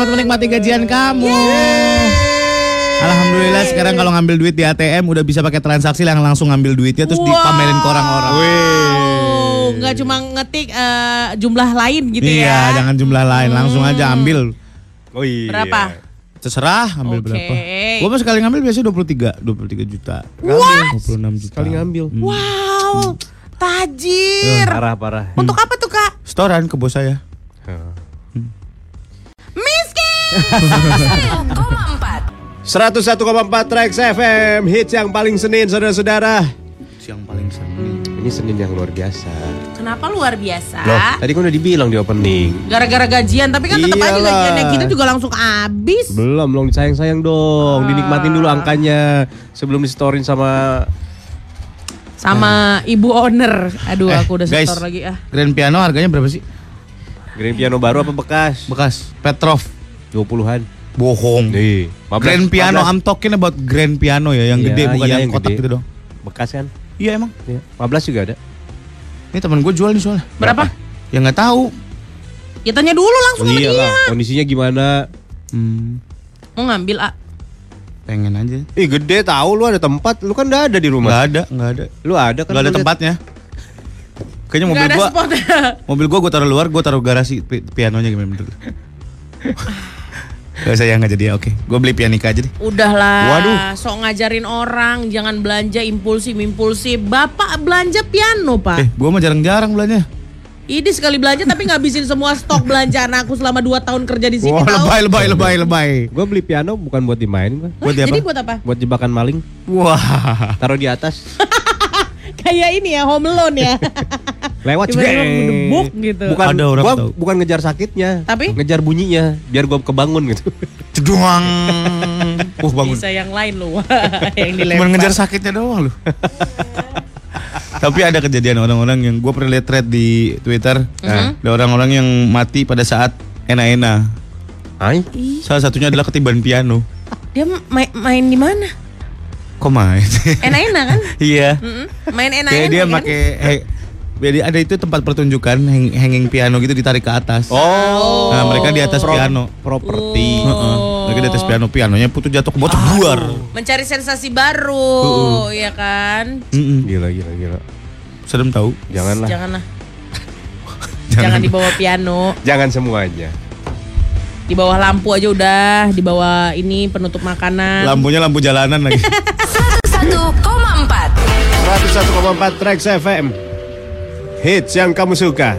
selamat menikmati gajian kamu. Alhamdulillah sekarang kalau ngambil duit di ATM udah bisa pakai transaksi yang langsung ngambil duitnya terus Wow. dipamerin ke orang-orang. Oh, nggak cuma ngetik eh, jumlah lain gitu Iya, ya. jangan jumlah lain, langsung aja ambil. Oh iya. Berapa? Terserah ambil Oke. berapa. Gua mah sekali ngambil biasanya 23, 23 juta. What? 26 juta. Sekali ngambil. Hmm. Wow, tajir. Parah parah. Untuk apa tuh kak? Setoran ke bos saya. 101,4 Trax FM hits yang paling Senin saudara-saudara. Siang paling seni. Ini Senin yang luar biasa. Kenapa luar biasa? Loh, tadi kan udah dibilang di opening. Gara-gara gajian, tapi kan tetap aja Iyalah. gajiannya kita juga langsung habis. Belum, belum disayang-sayang dong. Dinikmatin dulu angkanya sebelum disetorin sama Sama ibu owner. Aduh, Eh, aku udah guys. setor lagi ah. Grand piano harganya berapa sih? Grand piano baru apa bekas? Bekas Petrov. 20-an. Bohong. 15, Grand piano, 15. I'm talking about grand piano ya, yang Iya, gede bukan iya, yang yang kotak gede. gitu dong. Bekas kan? Iya emang. Iya. 15 juga ada. Ini teman gue jual nih soalnya. Berapa? Ya nggak tahu. Ya tanya dulu langsung sama iya dia. lah, kondisinya gimana? Hmm, Mau ngambil ah. pengen aja. Ih gede tahu lu ada tempat, lu kan udah ada di Nggak rumah. ada, nggak ada. Lu ada kan? Nggak ada tempatnya. Kayaknya mobil Gak ada gua, spot. mobil gua gua taruh luar, gua taruh garasi pi- pianonya gimana menurut lu? Gak usah ya nggak jadi ya, oke. Gua beli pianika aja deh. Udahlah, Waduh. sok ngajarin orang jangan belanja impulsif impulsif. Bapak belanja piano pak. Eh, gua mah jarang-jarang belanja. Ini sekali belanja tapi ngabisin semua stok belanjaan aku selama 2 tahun kerja di sini Wah, lebay, lebay, lebay, lebay. Gua beli piano bukan buat dimainin, gua. Hah, Buat dia jadi apa? buat apa? buat jebakan maling. Wah, Taruh di atas. Kayak ini ya home alone ya. Lewat ngedebuk gitu. Bukan Ada orang gua tahu. bukan ngejar sakitnya, Tapi? ngejar bunyinya biar gua kebangun gitu. ceduang. Uh, bangun. Bisa yang lain loh yang Cuma dilempar. ngejar sakitnya doang lu. Tapi ada kejadian orang-orang yang gue pernah lihat thread di Twitter. Mhm. Ada orang-orang yang mati pada saat enak-enak. Hai. Salah satunya adalah ketiban piano. dia main, main di mana? Kok main? Enak-enak kan? iya. Mm-mm. Main Kayak enak-enak dia kan? pakai he- jadi ada itu tempat pertunjukan hang- hanging piano gitu ditarik ke atas. Oh. Nah, mereka di atas Pro- piano. Properti. Heeh. Mereka di atas piano, pianonya putus jatuh ke bocor luar. Mencari sensasi baru, ya kan? Mm-mm. Gila gila gila. Serem tahu. Janganlah. Janganlah. Jangan di bawah piano, Jangan semuanya. Di bawah lampu aja udah, di bawah ini penutup makanan. Lampunya lampu jalanan lagi. 101,4 101,4 Trax FM. Hits yang kamu suka.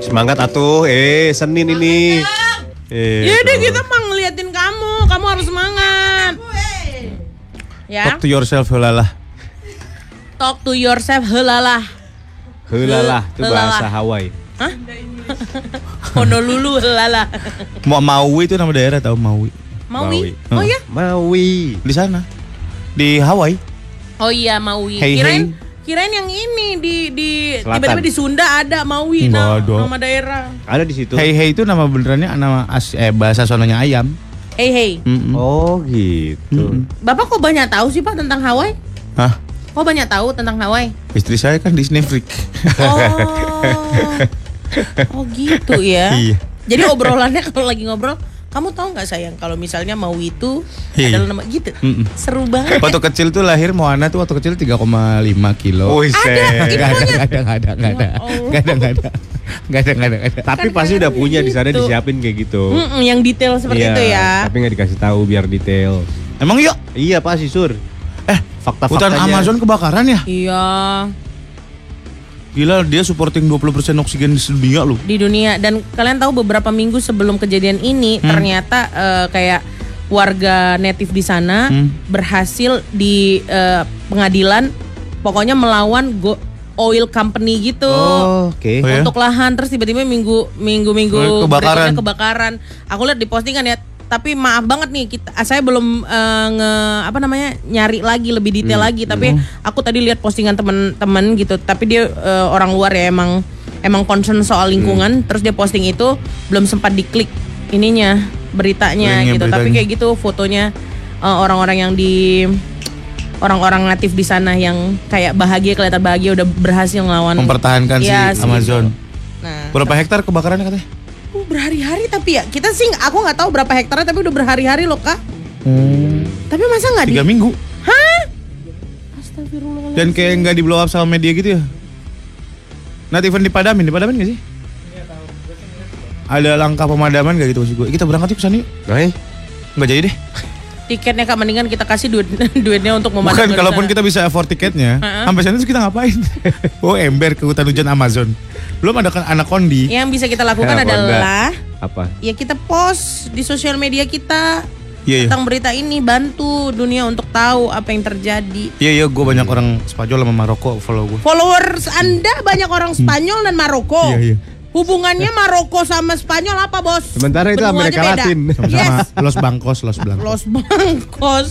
Semangat atuh, eh Senin ini. Eh, Ya udah kita mah ngeliatin kamu, kamu harus semangat. Ya, Talk to yourself helalah. talk to yourself helalah. Helalah, itu bahasa Hawaii. Honolulu helalah. Mau Maui itu nama daerah tahu Maui. Maui. Maui. Oh ya? Maui. Di sana. Di Hawaii. Oh iya Maui. Hey, kirain hey. kirain yang ini di di tiba-tiba di Sunda ada Maui nah, ada. nama daerah. Ada di situ. Hey hey itu nama benerannya nama as eh bahasa sononya ayam. Hey hey. Mm-mm. Oh gitu. Mm-mm. Bapak kok banyak tahu sih Pak tentang Hawaii? Hah? Kok banyak tahu tentang Hawaii? Istri saya kan Disney freak. Oh. oh gitu ya. Iya. Jadi obrolannya kalau lagi ngobrol, kamu tahu nggak sayang kalau misalnya Maui itu Iya. adalah nama gitu. Mm-mm. Seru banget. Waktu kecil tuh lahir Moana tuh waktu kecil 3,5 kilo. Wih, set. Gak ada, gak ada, gak ada, gak ada, gak ada, gak ada, gak ada, gak ada, gak ada. Tapi Kan pasti udah punya di sana gitu. disiapin kayak gitu. Mm-mm, yang detail seperti Iya, itu ya. Tapi nggak dikasih tahu biar detail. Emang yuk, Iya pasti sur. eh Fakta-faktanya. hutan Amazon kebakaran ya? Iya, Gila dia supporting 20% oksigen di dunia loh. di dunia dan kalian tahu beberapa minggu sebelum kejadian ini Hmm. ternyata eh, kayak warga native di sana Hmm. berhasil di eh, pengadilan pokoknya melawan go- oil company gitu. Oh, Oke. Oh, ya? Untuk lahan terus tiba-tiba minggu minggu minggu kebakaran. kebakaran. Aku lihat di postingan ya. Tapi maaf banget nih kita saya belum eh, nge apa namanya nyari lagi lebih detail lagi. Tapi aku tadi lihat postingan teman-teman gitu. Tapi dia eh, orang luar ya emang emang concern soal lingkungan. Terus dia posting itu belum sempat diklik ininya beritanya Linknya, gitu. Tapi beritanya. kayak gitu fotonya eh, orang-orang yang di orang-orang natif di sana yang kayak bahagia kelihatan bahagia udah berhasil ngelawan Mempertahankan Iya, si. Amazon. Nah, Berapa hektar kebakarannya katanya? Uh, berhari-hari tapi ya kita sih aku nggak tahu berapa hektarnya tapi udah berhari-hari loh kak. Hmm. Tapi masa nggak di? Tiga minggu. Hah? Astagfirullah. Dan kayak nggak di blow up sama media gitu ya? Not even dipadamin, dipadamin gak sih? Ada langkah pemadaman gak gitu maksud gue? Kita berangkat yuk ke sana yuk. Nah, Nggak jadi deh. Tiketnya kak mendingan kita kasih duit duitnya untuk Bukan, memadamkan kalaupun sana. kita bisa afford tiketnya, Heeh. sampai sana kita ngapain? oh ember ke hutan hujan Amazon. Belum ada kan anak kondi. Yang bisa kita lakukan Ya, adalah apa? ya kita post di sosial media kita Iya, iya. tentang berita ini bantu dunia untuk tahu apa yang terjadi. Iya, iya, gue banyak orang Spanyol sama Maroko follow gue. Followers Anda banyak orang Spanyol dan Maroko. Iya, iya. Hubungannya Maroko sama Spanyol apa, Bos? Sementara itu Benua Amerika. Latin. Sama-sama Yes. Los Bangkos, Los Blancos. Los Bangkos.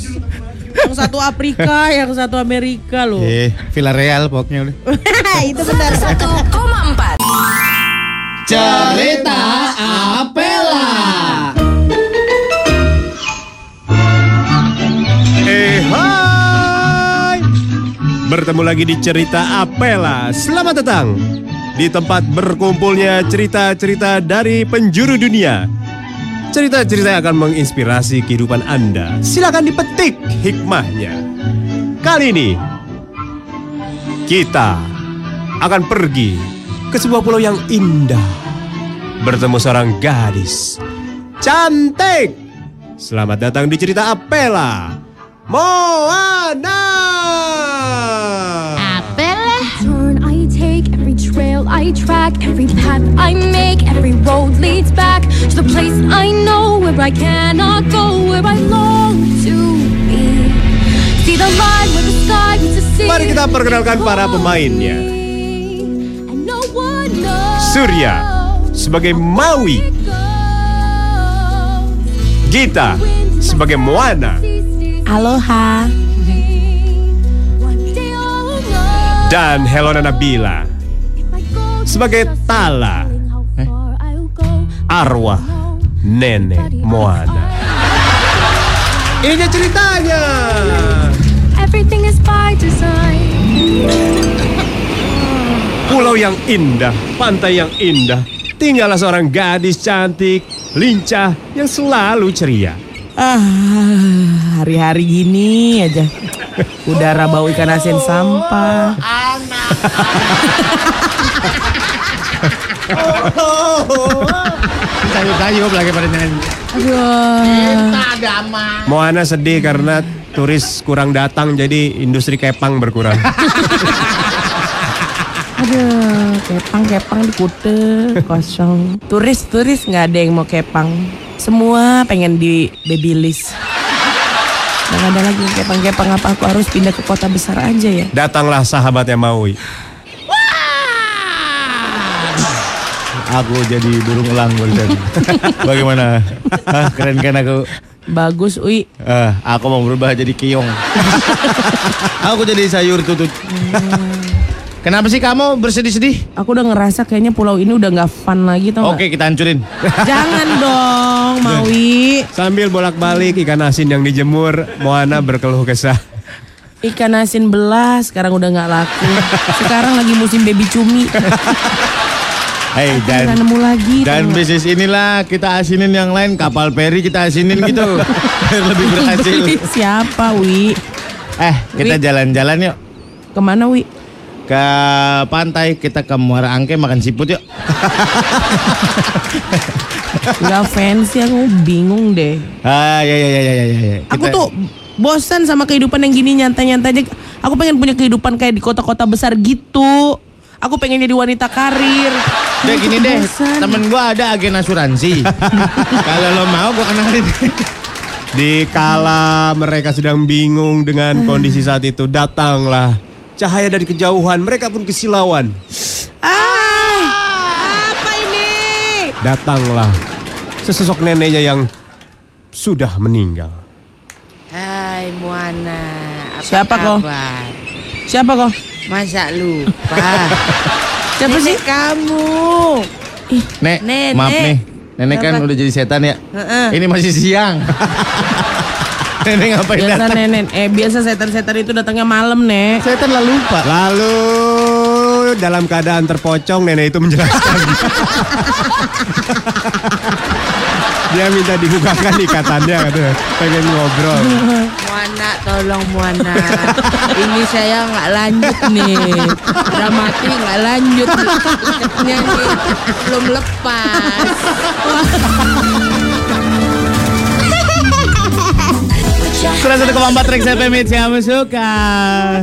yang satu Afrika, yang satu Amerika loh. Eh, Villarreal pokoknya udah. Itu benar. 1,4 Cerita Apela. Eh hai Bertemu lagi di cerita Apela Selamat datang Di tempat berkumpulnya cerita-cerita dari penjuru dunia. Cerita-cerita yang akan menginspirasi kehidupan Anda. Silakan dipetik hikmahnya. Kali ini Kita akan pergi ke sebuah pulau yang indah. Bertemu seorang gadis. Cantik! Selamat datang di cerita Apela. Moana I track, every path I make, every road leads back to the place I know where I cannot go, where I long to be. See the line where the sky meets the sea. Mari kita perkenalkan para pemainnya. Surya sebagai Maui. Gita sebagai Moana, Aloha. Dan Helona Nabila sebagai Tala. Eh? go. arwah nenek Moana. Ini dia ceritanya. Everything is by design. Pulau yang indah, pantai yang indah. Tinggallah seorang gadis cantik, lincah, yang selalu ceria. Ah, hari-hari gini aja. Udara bau ikan asin sampah. Sayup-sayup lagi pada nyanyi. Moana sedih karena turis kurang datang jadi industri kepang berkurang. Aduh, kepang-kepang di Kute kosong. Turis-turis nggak ada yang mau kepang. Semua pengen di babyliss. Nggak ada lagi yang kepang-kepang apa aku harus pindah ke kota besar aja ya? Datanglah sahabatnya Maui. Aku jadi burung elang barusan. Bagaimana? Hah, keren kan aku? Bagus, Ui. Ah, aku mau berubah jadi kiong. aku jadi sayur tutut. Kenapa sih kamu bersedih-sedih? Aku udah ngerasa kayaknya pulau ini udah nggak fun lagi tau? Oke, kita hancurin. Jangan dong, Maui. Sambil bolak-balik ikan asin yang dijemur, Moana berkeluh kesah. Ikan asin belas sekarang udah nggak laku. Sekarang lagi musim baby cumi. Hei, Nggak dan nemu lagi. dan bisnis inilah kita asinin yang lain kapal peri kita asinin gitu biar lebih berhasil. Siapa, Wi? Eh, kita jalan-jalan yuk Ke mana, Wi? Ke pantai kita ke Muara Angke makan siput yuk. Gak fancy, aku bingung deh. Ah, ya ya ya ya ya ya. Aku Kita- tuh bosan sama kehidupan yang gini nyantai-nyantai aja. Aku pengen punya kehidupan kayak di kota-kota besar gitu. Aku pengen jadi wanita karir. Udah Aku gini deh, bosan. temen gua ada agen asuransi. Kalau lo mau gua kenalin. Di kala mereka sedang bingung dengan kondisi saat itu, datanglah cahaya dari kejauhan. Mereka pun kesilauan. Ah, apa ini? Datanglah sesosok neneknya yang sudah meninggal. Hai Moana, apa Siapa kau? kabar? Siapa kok? Masa lupa? Siapa sih? Nenek kamu. Nek, Nenek. maaf nih. Nenek kan Kenapa? udah jadi setan ya. Heeh. Ini masih siang. Nenek ngapain Biasa datang? nenek, eh biasa setan-setan itu datangnya malam nek. Setan lah lupa. Lalu dalam keadaan terpocong nenek itu menjelaskan. Dia minta dibukakan ikatannya katanya. Pengen ngobrol. Muana tolong Muana. Ini saya nggak lanjut nih. Dramati nggak lanjut. Ikatnya nih belum lepas. 101,4 Trax FM hits yang kamu suka.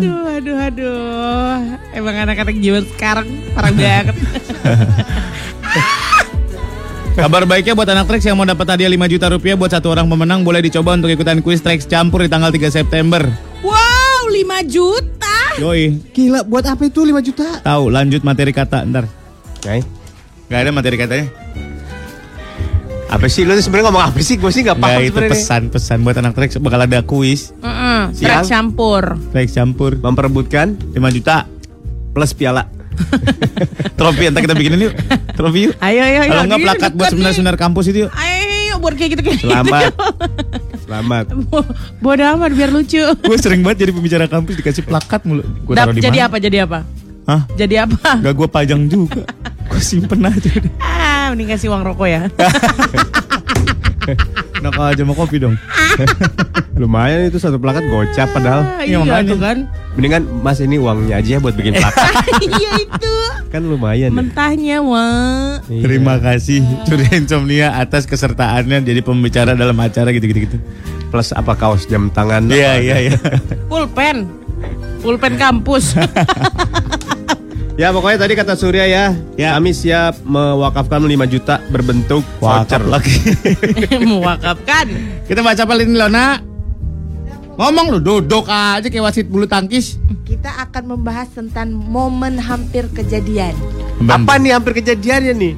Aduh, aduh, aduh. Emang anak-anak zaman sekarang parah banget. Kabar baiknya buat anak Trax yang mau dapat hadiah 5 juta rupiah buat satu orang pemenang boleh dicoba untuk ikutan kuis Trax campur di tanggal 3 September. wow, 5 juta. Yoi, Gila, buat apa itu 5 juta? tahu lanjut materi kata ntar. Oke. Gak ada materi katanya. Apa sih lu tuh sebenarnya ngomong apa sih? Gue sih nggak Gak paham itu sebenarnya. pesan-pesan buat anak Trax bakal ada kuis Heeh, Siang. Track campur. Trax campur Memperebutkan 5 juta plus piala. trofi entar kita bikinin yuk. Trofi yuk. Ayo, ayo, ayo. Kalau enggak Ini plakat buat seminar-seminar kampus itu yuk. Ayo, buat kayak gitu kayak Selamat. Selamat. Bodoh amat biar lucu. Gue sering banget jadi pembicara kampus dikasih plakat mulu. Gue taruh di jadi apa? Jadi apa? Hah? Jadi apa? Gak gue pajang juga. Gue simpen aja. deh. Ah, mending kasih uang rokok ya. Enak aja mau kopi dong. Lumayan itu satu plakat gocap padahal. Ah, Iya, iya makanya. tuh kan. Mendingan Mas ini uangnya aja ya buat bikin plakat. iya itu. kan lumayan. ya. Mentahnya, wah. Iya. Terima kasih Curi Insomnia atas kesertaannya jadi pembicara dalam acara gitu-gitu. gitu. Plus apa kaos jam tangan. Iya iya iya. Pulpen. Pulpen kampus. Ya pokoknya tadi kata Surya ya, Ya. kami siap mewakafkan 5 juta berbentuk voucher. Lagi. Mewakafkan. Kita baca apa ini Lona? Ngomong lu duduk aja kayak wasit bulu tangkis. Kita akan membahas tentang momen hampir kejadian. Apa nih hampir kejadiannya nih?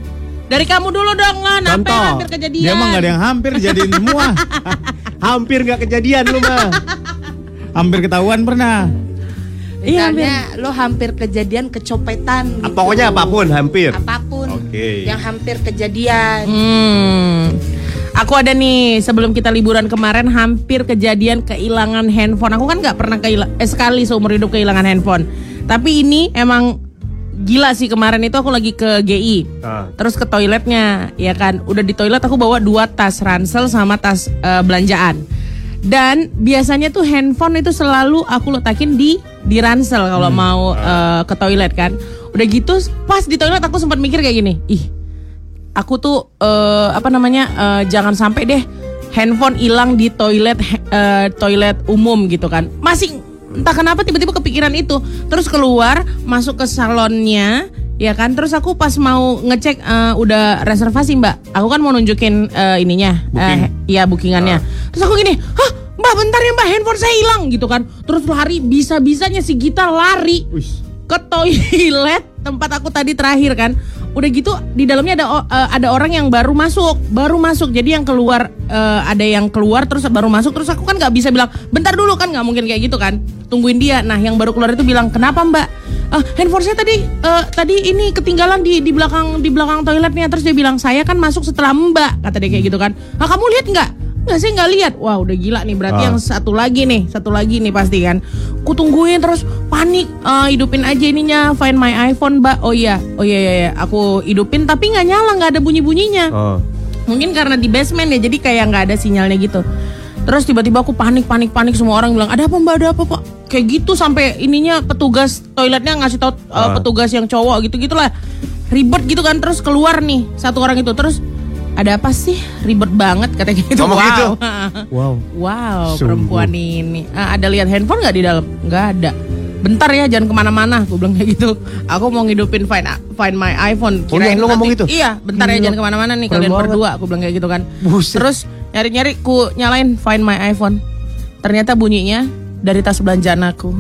Dari kamu dulu dong, Lan. Apa hampir kejadian? Dia emang gak ada yang hampir dijadiin semua. Hampir nggak kejadian lu mah. hampir ketahuan pernah. Iya. Misalnya lo hampir kejadian kecopetan. Ah, gitu. Pokoknya apa pun hampir. Apa pun Oke. yang hampir kejadian. Hmm. Aku ada nih sebelum kita liburan kemarin hampir kejadian kehilangan handphone. Aku kan nggak pernah kehilangan eh, sekali seumur hidup kehilangan handphone. Tapi ini emang gila sih kemarin itu aku lagi ke GI. Ah. Terus ke toiletnya, ya kan. Udah di toilet aku bawa dua tas ransel sama tas eh, belanjaan. Dan biasanya tuh handphone itu selalu aku letakin di di ransel kalau mau eh, ke toilet kan. Udah gitu pas di toilet aku sempat mikir kayak gini, ih aku tuh eh, apa namanya eh, jangan sampai deh handphone hilang di toilet eh, toilet umum gitu kan. Masih entah kenapa tiba-tiba kepikiran itu. Terus keluar masuk ke salonnya ya kan? Terus aku pas mau ngecek eh, udah reservasi mbak. Aku kan mau nunjukin eh, ininya Booking. eh, iya bookingannya. Terus aku gini hah? Mbak bentar ya mbak. Handphone saya hilang gitu kan. Terus lari bisa bisanya si Gita lari Wis. ke toilet tempat aku tadi terakhir kan. Udah gitu di dalamnya ada eh, ada orang yang baru masuk baru masuk. Jadi yang keluar eh, ada yang keluar terus baru masuk. Terus aku kan nggak bisa bilang bentar dulu kan. Nggak mungkin kayak gitu kan. Tungguin dia. Nah yang baru keluar itu bilang kenapa mbak "Eh, handphone saya tadi eh, tadi ini ketinggalan di di belakang di belakang toiletnya. Terus dia bilang saya kan masuk setelah mbak kata dia kayak gitu kan. Ah kamu lihat nggak? Nggak sih nggak lihat. Wah udah gila nih berarti Ah. yang satu lagi nih satu lagi nih pasti kan. Ku tungguin terus panik eh, hidupin aja ininya find my iPhone mbak. Oh iya oh iya iya, iya. aku hidupin tapi nggak nyala nggak ada bunyi bunyinya Oh. mungkin karena di basement ya jadi kayak nggak ada sinyalnya gitu terus tiba-tiba aku panik panik panik semua orang bilang ada apa mbak ada apa pak kayak gitu sampai ininya petugas toiletnya ngasih tahu uh, Ah. petugas yang cowok gitu gitulah ribet gitu kan terus keluar nih satu orang itu terus ada apa sih ribet banget katanya gitu Ngomong wow gitu? Wow. wow Sungguh. perempuan ini Ah, ada lihat handphone nggak di dalam nggak ada bentar ya jangan ke mana-mana gue bilang kayak gitu aku mau ngidupin find find my iPhone Oh, iya, lu ngomong gitu? iya bentar ya Gila. jangan ke mana-mana nih Keren kalian banget. berdua aku bilang kayak gitu kan Buset. terus nyari-nyari ku nyalain find my iPhone. Ternyata bunyinya dari tas belanjaan aku.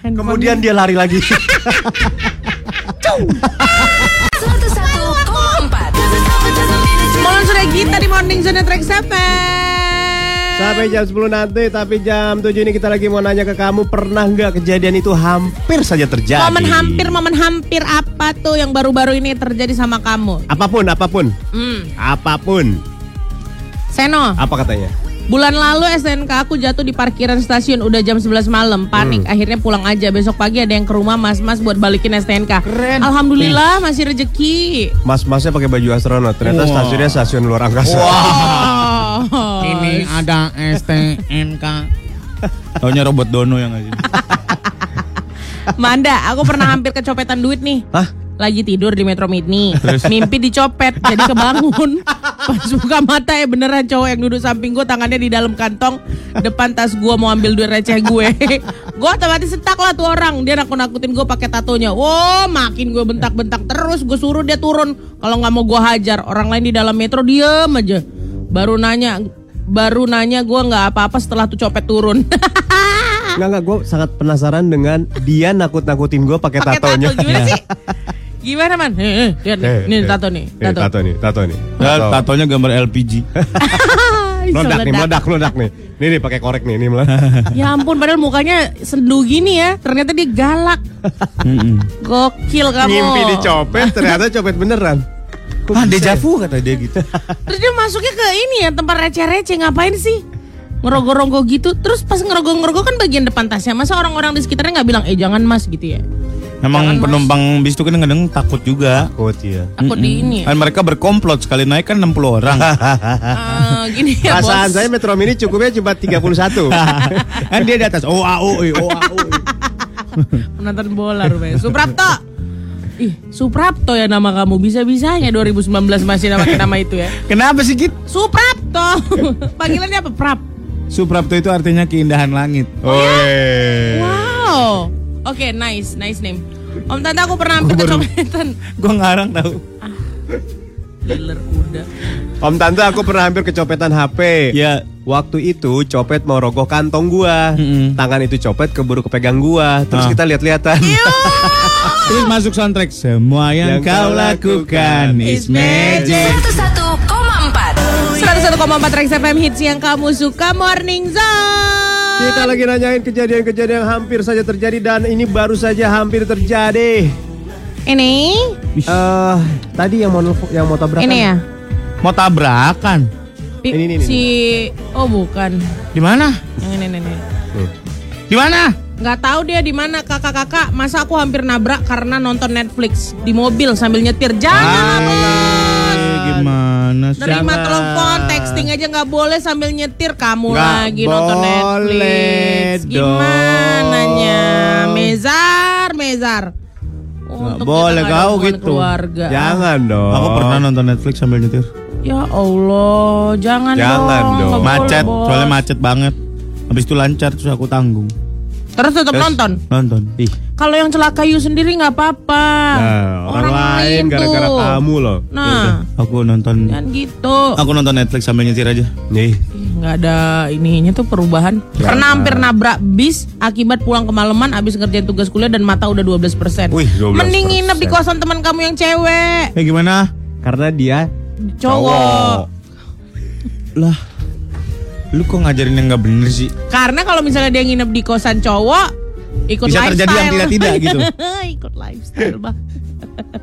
Handphone- Kemudian dia lari lagi. Mohon sudah kita di Morning Zone Track 7 Sampai jam 10 nanti, tapi jam 7 ini kita lagi mau nanya ke kamu pernah nggak kejadian itu hampir saja terjadi? Momen hampir, momen hampir apa tuh yang baru-baru ini terjadi sama kamu? Apa pun, apa pun, Hmm, apa pun. Seno, Apa katanya? Bulan lalu STNK aku jatuh di parkiran stasiun udah jam 11 malam. Panik, akhirnya pulang aja. Besok pagi ada yang ke rumah mas-mas buat balikin STNK. Keren. Alhamdulillah masih rezeki. Mas-masnya pakai baju astronot. Ternyata Wah. stasiunnya stasiun luar angkasa. Oh. Ini ada STNK. Taunya robot Dono yang ngasih. Manda, aku pernah hampir kecopetan duit nih. Hah? Lagi tidur di Metro Mini. Mimpi dicopet, jadi kebangun. Pas buka mata ya beneran cowok yang duduk samping gue tangannya di dalam kantong depan tas gue mau ambil duit receh gue. gue otomatis setak lah tuh orang. Dia nakut-nakutin gue pakai tatonya. Wow, makin gue bentak-bentak terus. Gue suruh dia turun. Kalau nggak mau gue hajar. Orang lain di dalam metro diem aja. Baru nanya, baru nanya gue nggak apa-apa setelah tuh copet turun. Enggak enggak, gue sangat penasaran dengan dia nakut-nakutin gue pakai pakai tato tatonya. gimana sih? Gimana man? Eh, eh, lihat nih, Eh, nih eh. tato nih, tato. tato nih, tato nih. Tato. tatonya gambar LPG. Meledak nih, meledak. meledak, nih. Nih nih pakai korek nih, ini meledak. Ya ampun, padahal mukanya sendu gini ya. Ternyata dia galak. Gokil kamu. Ngimpi dicopet, ternyata copet beneran. Kok Ah, bisa ya? dejavu kata dia gitu. Terus dia masuknya ke ini ya, tempat receh-receh. Ngapain sih? Ngerogoh-rogoh gitu. Terus pas ngerogoh-ngerogoh kan bagian depan tasnya. Masa orang-orang di sekitarnya nggak bilang, eh jangan mas gitu ya. Emang Jangan, Mas. penumpang bis itu kan kadang takut juga. Takut ya. Takut di ini ya. Kan mereka berkomplot sekali naik kan 60 orang. Ah, gini ya Perasaan bos. saya Metro Mini cukupnya cuma 31. kan dia di atas oh au oh au. Penonton bola rupanya. Suprapto. Ih, Suprapto ya nama kamu. Bisa-bisanya 2019 masih nama nama itu ya. Kenapa sih Kit? Suprapto. Panggilannya apa? Prap. Suprapto itu artinya keindahan langit. Oi. Wow. Oke, nice, nice name. Om Tante aku pernah hampir kecopetan. Gua ngarang tahu. Dealer kuda. Om Tante aku pernah hampir kecopetan HP. Ya. Waktu itu copet mau rogoh kantong gua. Mm-mm. Tangan itu copet keburu kepegang gua. Terus Ah. kita lihat-lihatan. Terus masuk soundtrack semua yang, Yang kau lakukan lakukan is magic. 101,4 101,4 Rex FM hits yang kamu suka Morning Zone. Kita lagi nanyain kejadian-kejadian yang hampir saja terjadi dan ini baru saja hampir terjadi. Ini, Eh, tadi yang mau yang mau tabrakan. ini ya. Mau tabrakan. Ini, ini, ini. si oh bukan. Di mana? Yang ini ini. ini. Nih. Di mana? Nggak tahu dia di mana kakak-kakak. Masa aku hampir nabrak karena nonton Netflix di mobil sambil nyetir. Jangan bos. Eh, gimana sih? Jangan. telepon, texting aja nggak boleh sambil nyetir. Kamu Nggak lagi nonton boleh Netflix. Gimana nya? Mezar, mezar. Untuk boleh kita nggak ada kau hubungan gitu. Keluarga. Jangan dong. Aku pernah nonton Netflix sambil nyetir. Ya Allah, jangan, Jangan dong. Boleh, Macet, Bos. soalnya macet banget. Habis itu lancar terus aku tanggung. Terus tetap Terus? nonton. Nonton. Ih, Kalau yang celaka you sendiri nggak apa-apa. Nah, orang, lain tuh. gara-gara kamu loh. Nah, aku nonton jangan gitu. aku nonton Netflix sambil nyetir aja. Nih, Ih, nggak ada ininya tuh perubahan. Pernah hampir nabrak bis akibat pulang kemalaman abis ngerjain tugas kuliah dan mata udah 12%. Wih, 12%. Mending nginep di kosan teman kamu yang cewek. Eh gimana? karena dia Cowok. Lah, lu kok ngajarin yang nggak bener sih? Karena kalau misalnya dia nginep di kosan cowok, ikut Bisa lifestyle. terjadi yang tidak-tidak gitu. ikut lifestyle, Bang.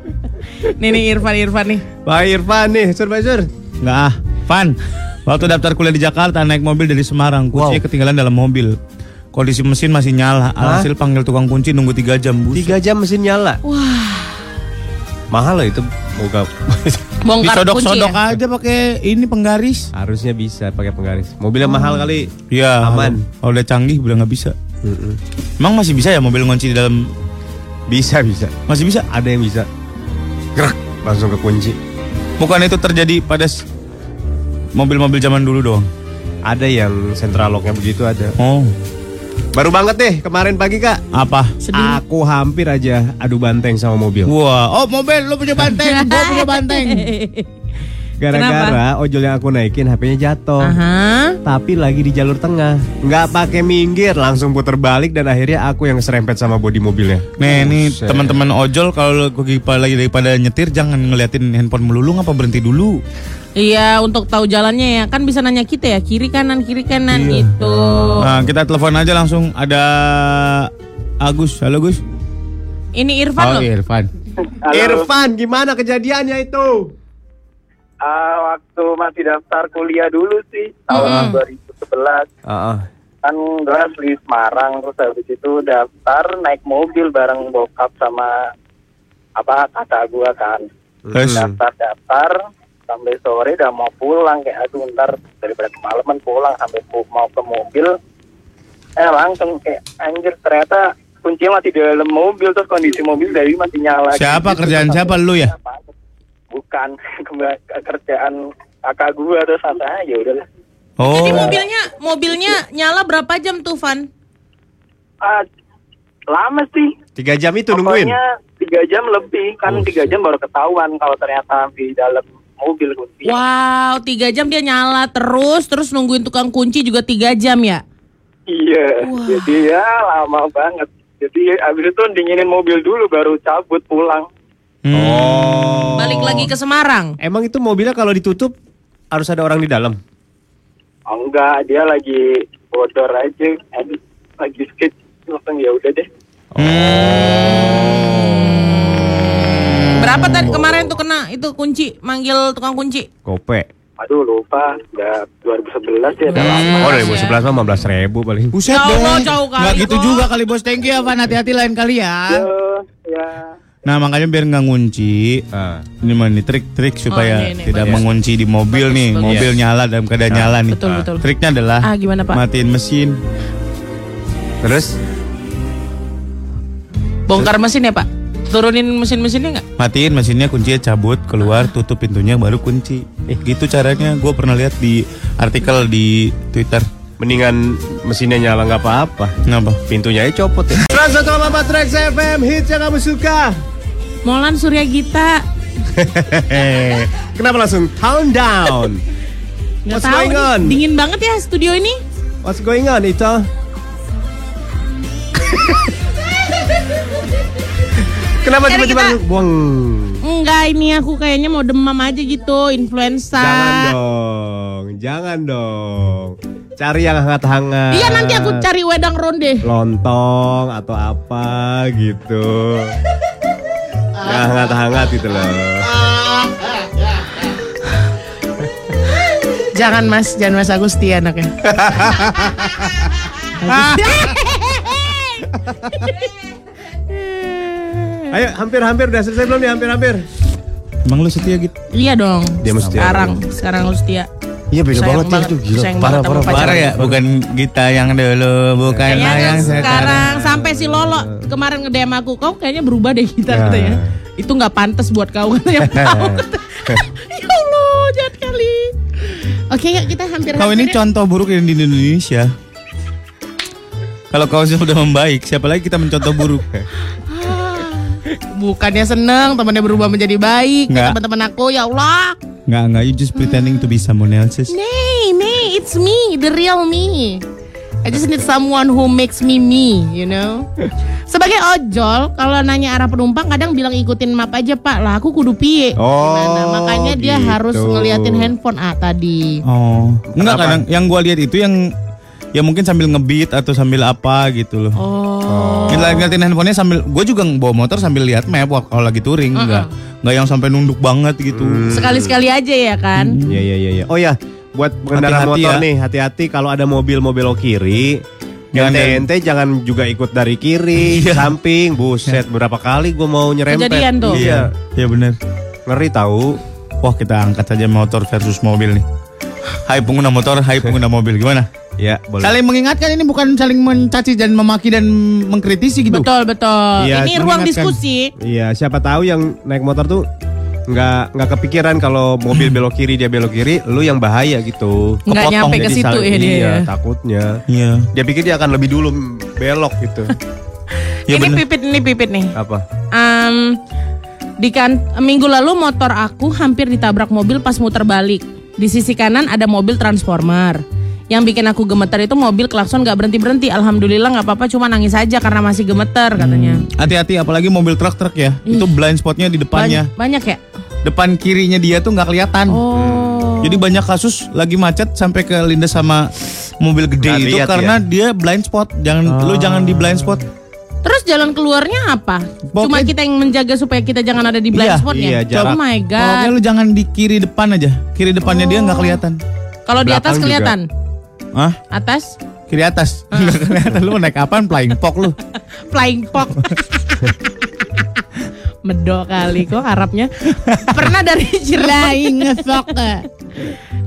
nih nih Irfan Irfan nih. Pak Irfan nih, supervisor. Nggak ah, Van. Waktu daftar kuliah di Jakarta naik mobil dari Semarang, kuncinya Wow. ketinggalan dalam mobil. Kondisi mesin masih nyala. Alhasil panggil tukang kunci nunggu 3 jam. Buset. Tiga jam mesin nyala. Wah, Mahal loh itu. Buka. bongkar Disodok-sodok ya. aja pakai ini penggaris. Harusnya bisa pakai penggaris. Mobilnya mahal kali. Iya, Aman. Kalau udah canggih udah nggak bisa. Mm-mm. Emang masih bisa ya mobil ngunci di dalam? Bisa bisa. Masih bisa? Ada yang bisa. Gerak langsung ke kunci. Bukan itu terjadi pada mobil-mobil zaman dulu doang. Ada yang central locknya begitu ada. Oh, Baru banget deh kemarin pagi kak. apa? Sedih. Aku hampir aja adu banteng sama mobil. Wah, oh mobil lu punya banteng, gua punya banteng. Gara-gara ojol yang aku naikin HP-nya jatuh. Aha. Tapi lagi di jalur tengah. Nggak pakai minggir, langsung puter balik dan akhirnya aku yang serempet sama bodi mobilnya. Nih, Buset. teman-teman ojol kalau lagi lagi daripada nyetir jangan ngeliatin handphone melulu apa berhenti dulu. Iya, untuk tahu jalannya ya. Kan bisa nanya kita ya, kiri kanan kiri kanan Iya. gitu. Nah, kita telepon aja langsung ada Agus. Halo Gus. Ini Irfan loh. Irfan. Irfan, gimana kejadiannya itu? Ah, waktu masih daftar kuliah dulu sih tahun Mm-mm. 2011 Ah, ah. kan gue asli Semarang terus habis itu daftar naik mobil bareng bokap sama apa kakak gue kan Terus? daftar daftar sampai sore udah mau pulang kayak aduh ntar daripada kemalaman pulang sampai mau ke mobil eh langsung kayak anjir ternyata kuncinya masih di dalam mobil terus kondisi mobil dari masih nyala Siapa gitu. kerjaan siapa lu ya? bukan kerjaan kakak gue terus sampai ah, ya udahlah Oh. Jadi mobilnya mobilnya nyala berapa jam tuh Van? Ah, lama sih Tiga jam itu nungguin. Pokoknya tiga jam lebih kan Oh, tiga jam baru ketahuan kalau ternyata di dalam mobil kunci. Wow, tiga jam dia nyala terus, terus nungguin tukang kunci juga tiga jam ya? Iya, jadi ya lama banget. Jadi abis itu dinginin mobil dulu baru cabut pulang. Hmm. Oh. Balik lagi ke Semarang. Emang itu mobilnya kalau ditutup harus ada orang di dalam. Oh, enggak, dia lagi bodor aja, lagi skate langsung ya udah deh. Berapa tadi kemarin tuh kena itu kunci manggil tukang kunci? Kope. Aduh lupa, udah 2011 ya udah lama. Oh, 2011 mah 15 ribu paling. Buset Ya Allah, dong. jauh kali Nggak gitu kok. juga kali bos. Thank you ya Van. Hati-hati lain kali ya. Ya, ya. Nah makanya biar nggak ngunci. Ah. Ini mah nih trik-trik supaya ini, ini, tidak bagus. mengunci di mobil nih. bagus. Mobil nyala dalam keadaan nyala nih. Betul, betul. Triknya adalah Ah, gimana, Pak? matiin mesin. Terus Bongkar mesin ya Pak? Turunin mesin-mesinnya nggak? Matiin mesinnya kuncinya cabut keluar tutup pintunya baru kunci. Eh gitu caranya. Gue pernah lihat di artikel di Twitter. mendingan mesinnya nyala nggak apa-apa. Kenapa? Pintunya aja copot ya. 104 Trax FM hits yang kamu suka. Molan Surya Gita. Hehehe. Kenapa langsung calm down? Nggak What's tahu going on? Dingin banget ya studio ini. What's going on itu? Kenapa tiba-tiba kita- buang? Enggak, ini aku kayaknya mau demam aja gitu, influenza. Jangan dong, jangan dong. Cari yang hangat-hangat. Iya nanti aku cari wedang ronde. lontong atau apa gitu. Yang hangat-hangat gitu loh. Jangan mas, jangan mas Agusti anaknya. Ayo, hampir-hampir udah selesai belum nih? Hampir-hampir. Emang lu setia gitu? iya dong. Dia mesti sekarang, sekarang lu setia. Iya beda Sayang banget ya banget, itu gila. sayang Parah, parah. Parah ya, bukan kita yang dulu, bukan Kayaknya yang sekarang. sekarang sampai si Lolo kemarin nge-DM aku, kau kayaknya berubah deh kita Nah. katanya. Itu nggak pantas buat kau katanya. Kata, ya Allah, jahat kali. Oke, yuk kita hampir Kau ini contoh buruk yang di Indonesia. Kalau kau sudah membaik, siapa lagi kita mencontoh buruk? Bukannya seneng temannya berubah menjadi baik teman-teman aku ya Allah. Nggak, nggak, you just pretending to be someone else's. Nay, nay, it's me, the real me. I just need someone who makes me me, you know. Sebagai ojol, kalau nanya arah penumpang kadang bilang ikutin map aja pak. Lah aku kudu piye. Oh, Gimana? Makanya dia gitu. harus ngeliatin handphone ah tadi. Oh, enggak kadang yang gua lihat itu yang ya mungkin sambil ngebeat atau sambil apa gitu loh. Oh. Kita ngeliatin handphonenya sambil, gue juga bawa motor sambil lihat map kalau lagi touring, enggak, enggak yang sampai nunduk banget gitu. Sekali-sekali aja ya kan. Iya iya iya. iya. Oh ya, buat pengendara Hati-hati motor ya. nih, hati-hati kalau ada mobil-mobil belok kiri. Jangan Ente ente jangan juga ikut dari kiri, Iya. samping, buset berapa kali gue mau nyerempet. Kejadian tuh. Iya, Iya bener. ngeri tahu. Wah kita angkat saja motor versus mobil nih. Hai pengguna motor, hai pengguna mobil gimana? Ya, boleh. Saling mengingatkan ini bukan saling mencaci dan memaki dan mengkritisi gitu. Betul betul. Iya, Ini ruang diskusi. Iya, siapa tahu yang naik motor tuh nggak nggak kepikiran kalau mobil belok kiri dia belok kiri, lu yang bahaya gitu. Nggak Kepotong nyampe ke situ ya dia. Iya, ya. takutnya. Iya. Dia pikir dia akan lebih dulu belok gitu. Ya ini bener. pipit ini pipit nih. Apa? Em, di kan minggu lalu motor aku hampir ditabrak mobil pas muter balik. Di sisi kanan ada mobil transformer. Yang bikin aku gemeter itu mobil klakson gak berhenti berhenti. Alhamdulillah nggak apa-apa, cuma nangis aja karena masih gemeter katanya. Hati-hati apalagi mobil truk-truk ya. Itu blind spotnya di depannya. Banyak, banyak ya. Depan kirinya dia tuh nggak kelihatan. Oh. Jadi banyak kasus lagi macet sampai ke lindas sama mobil gede Nggak itu karena dia blind spot. Jangan lu jangan di blind spot. Terus jalan keluarnya apa? Cuma Pokoknya- kita yang menjaga supaya kita jangan ada di blind Iya, spotnya. iya, jarak. oh my Pokoknya god. lu jangan di kiri depan aja. Kiri depannya dia nggak kelihatan. Kalau di atas juga. Hah? Atas Kiri atas. Enggak kelihatan lu naik apaan flying pok lu. flying pok. Medok kali kok harapnya. Pernah dari Cirebon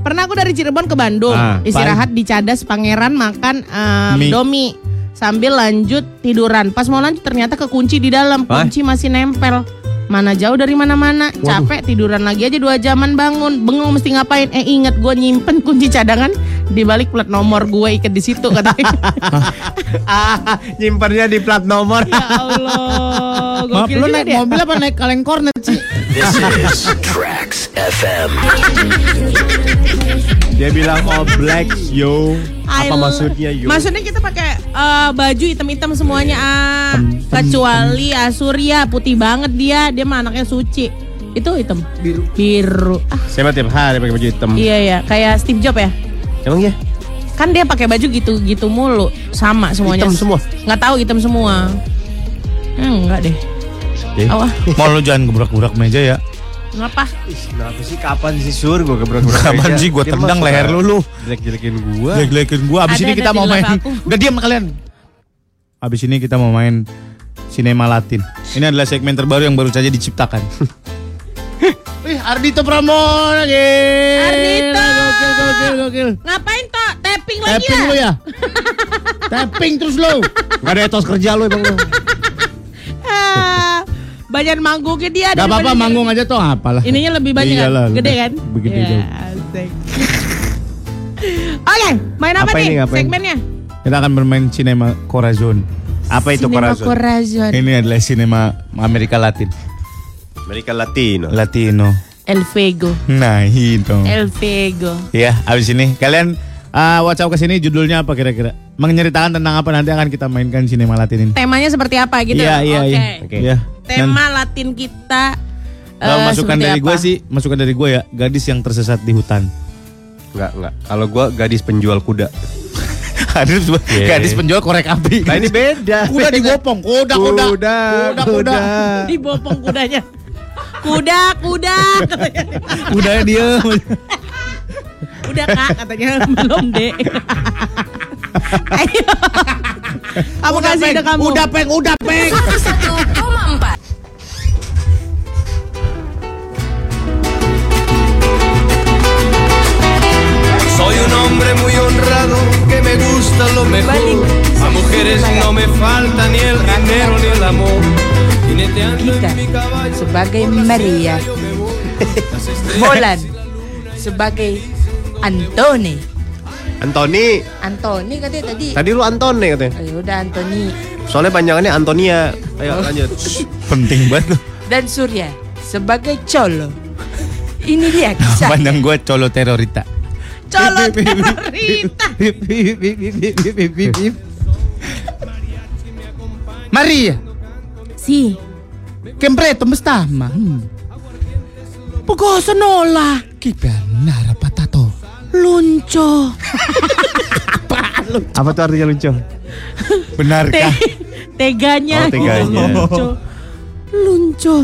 Pernah aku dari Cirebon ke Bandung, Ah, istirahat di Cadas Pangeran makan em, Mie. domi sambil lanjut tiduran. Pas mau lanjut ternyata kekunci di dalam, Hah? kunci masih nempel. Mana jauh dari mana-mana, capek tiduran lagi aja dua jaman bangun, bengong mesti ngapain? Eh inget gue nyimpen kunci cadangan di balik plat nomor gue ikat di situ katanya. ah, nyimpannya di plat nomor. ya Allah, Maaf lu naik dia. mobil apa naik kaleng kornet sih? This is Trax FM. Dia bilang oh black yo. I Apa maksudnya yo? Maksudnya kita pakai eh, baju hitam-hitam semuanya ah. Kecuali Asurya putih banget dia, dia mah anaknya suci. Itu hitam. Biru. Biru. Ah, Saya tiap hari pakai baju hitam. iya ya, kayak Steve Jobs ya. Emang ya? Kan dia pakai baju gitu-gitu mulu, sama semuanya. Hitam semua? Nggak tahu hitam semua. Hmm, enggak deh. Eh? Awah, Mau lu jangan gebrak-gebrak meja ya. ngapa? Kenapa sih kapan sih sur gue gebrak-gebrak Kapan meja? sih gua Dia tendang leher lu lu. Jelek-jelekin gua. Jelek-jelekin gua. Abis Ada, ini ada kita mau main. aku. Udah diam kalian. Abis ini kita mau main sinema Latin. Ini adalah segmen terbaru yang baru saja diciptakan. Ardito Pramono. gila. Ardito. Gokil, gokil, gokil. Ngapain toh? Tapping lagi Tapping ya? lu ya. Tapping terus lu. Gak ada etos kerja lu emang lu. Ah, banyak manggungnya dia. Gak apa-apa manggung aja tuh apalah. Ininya lebih banyak Iyalah, kan? Gede kan? Begitu Ya. Oke, main apa, Apa nih ini, ngapain? segmennya? Kita akan bermain sinema Corazon. Apa itu Cinema Corazon? Corazon. Ini adalah sinema Amerika Latin. Amerika Latino. Latino. El Fego. Nah, itu. El Fego. Ya, abis ini kalian uh, WhatsApp ke sini judulnya apa kira-kira? Menceritakan tentang apa nanti akan kita mainkan sinema Latin ini. Temanya seperti apa gitu? Iya, iya, iya. Oke. Iya. Tema Latin kita Kalau eh, masukan dari gue sih, masukan dari gue ya, gadis yang tersesat di hutan. Enggak, enggak. Kalau gua gadis penjual kuda. Gadis, Yeah. gadis penjual korek api. Nah ini beda. kuda digopong, kuda, kuda, Kuda, kuda, kuda. di bopong kudanya. Kuda, kuda. Kudanya diem. Udah kak katanya belum deh. Ayo. Kamu kasih ide kamu. Udah peng, udah peng. 101,4 Soy un hombre muy honrado que me gusta lo mejor. A mujeres no me falta ni el dinero ni el amor. Caballo. sebagai Maria. Molan sebagai Antoni. Antoni. Antoni katanya tadi. Tadi lu Antoni katanya. Ayo udah Antoni Soalnya panjangannya Antonia. Ayo lanjut. Penting banget dan Surya sebagai Colo. Ini dia kisah. Panjang gue colo terorita. Colot terorita. Maria, Si. Che preto mestama. Hmm. Pokoso nola. Che nara patato. Lunco. Apa tuh artinya lucu? Benarkah? Teganya. Oh, teganya. Lunco. Lunco.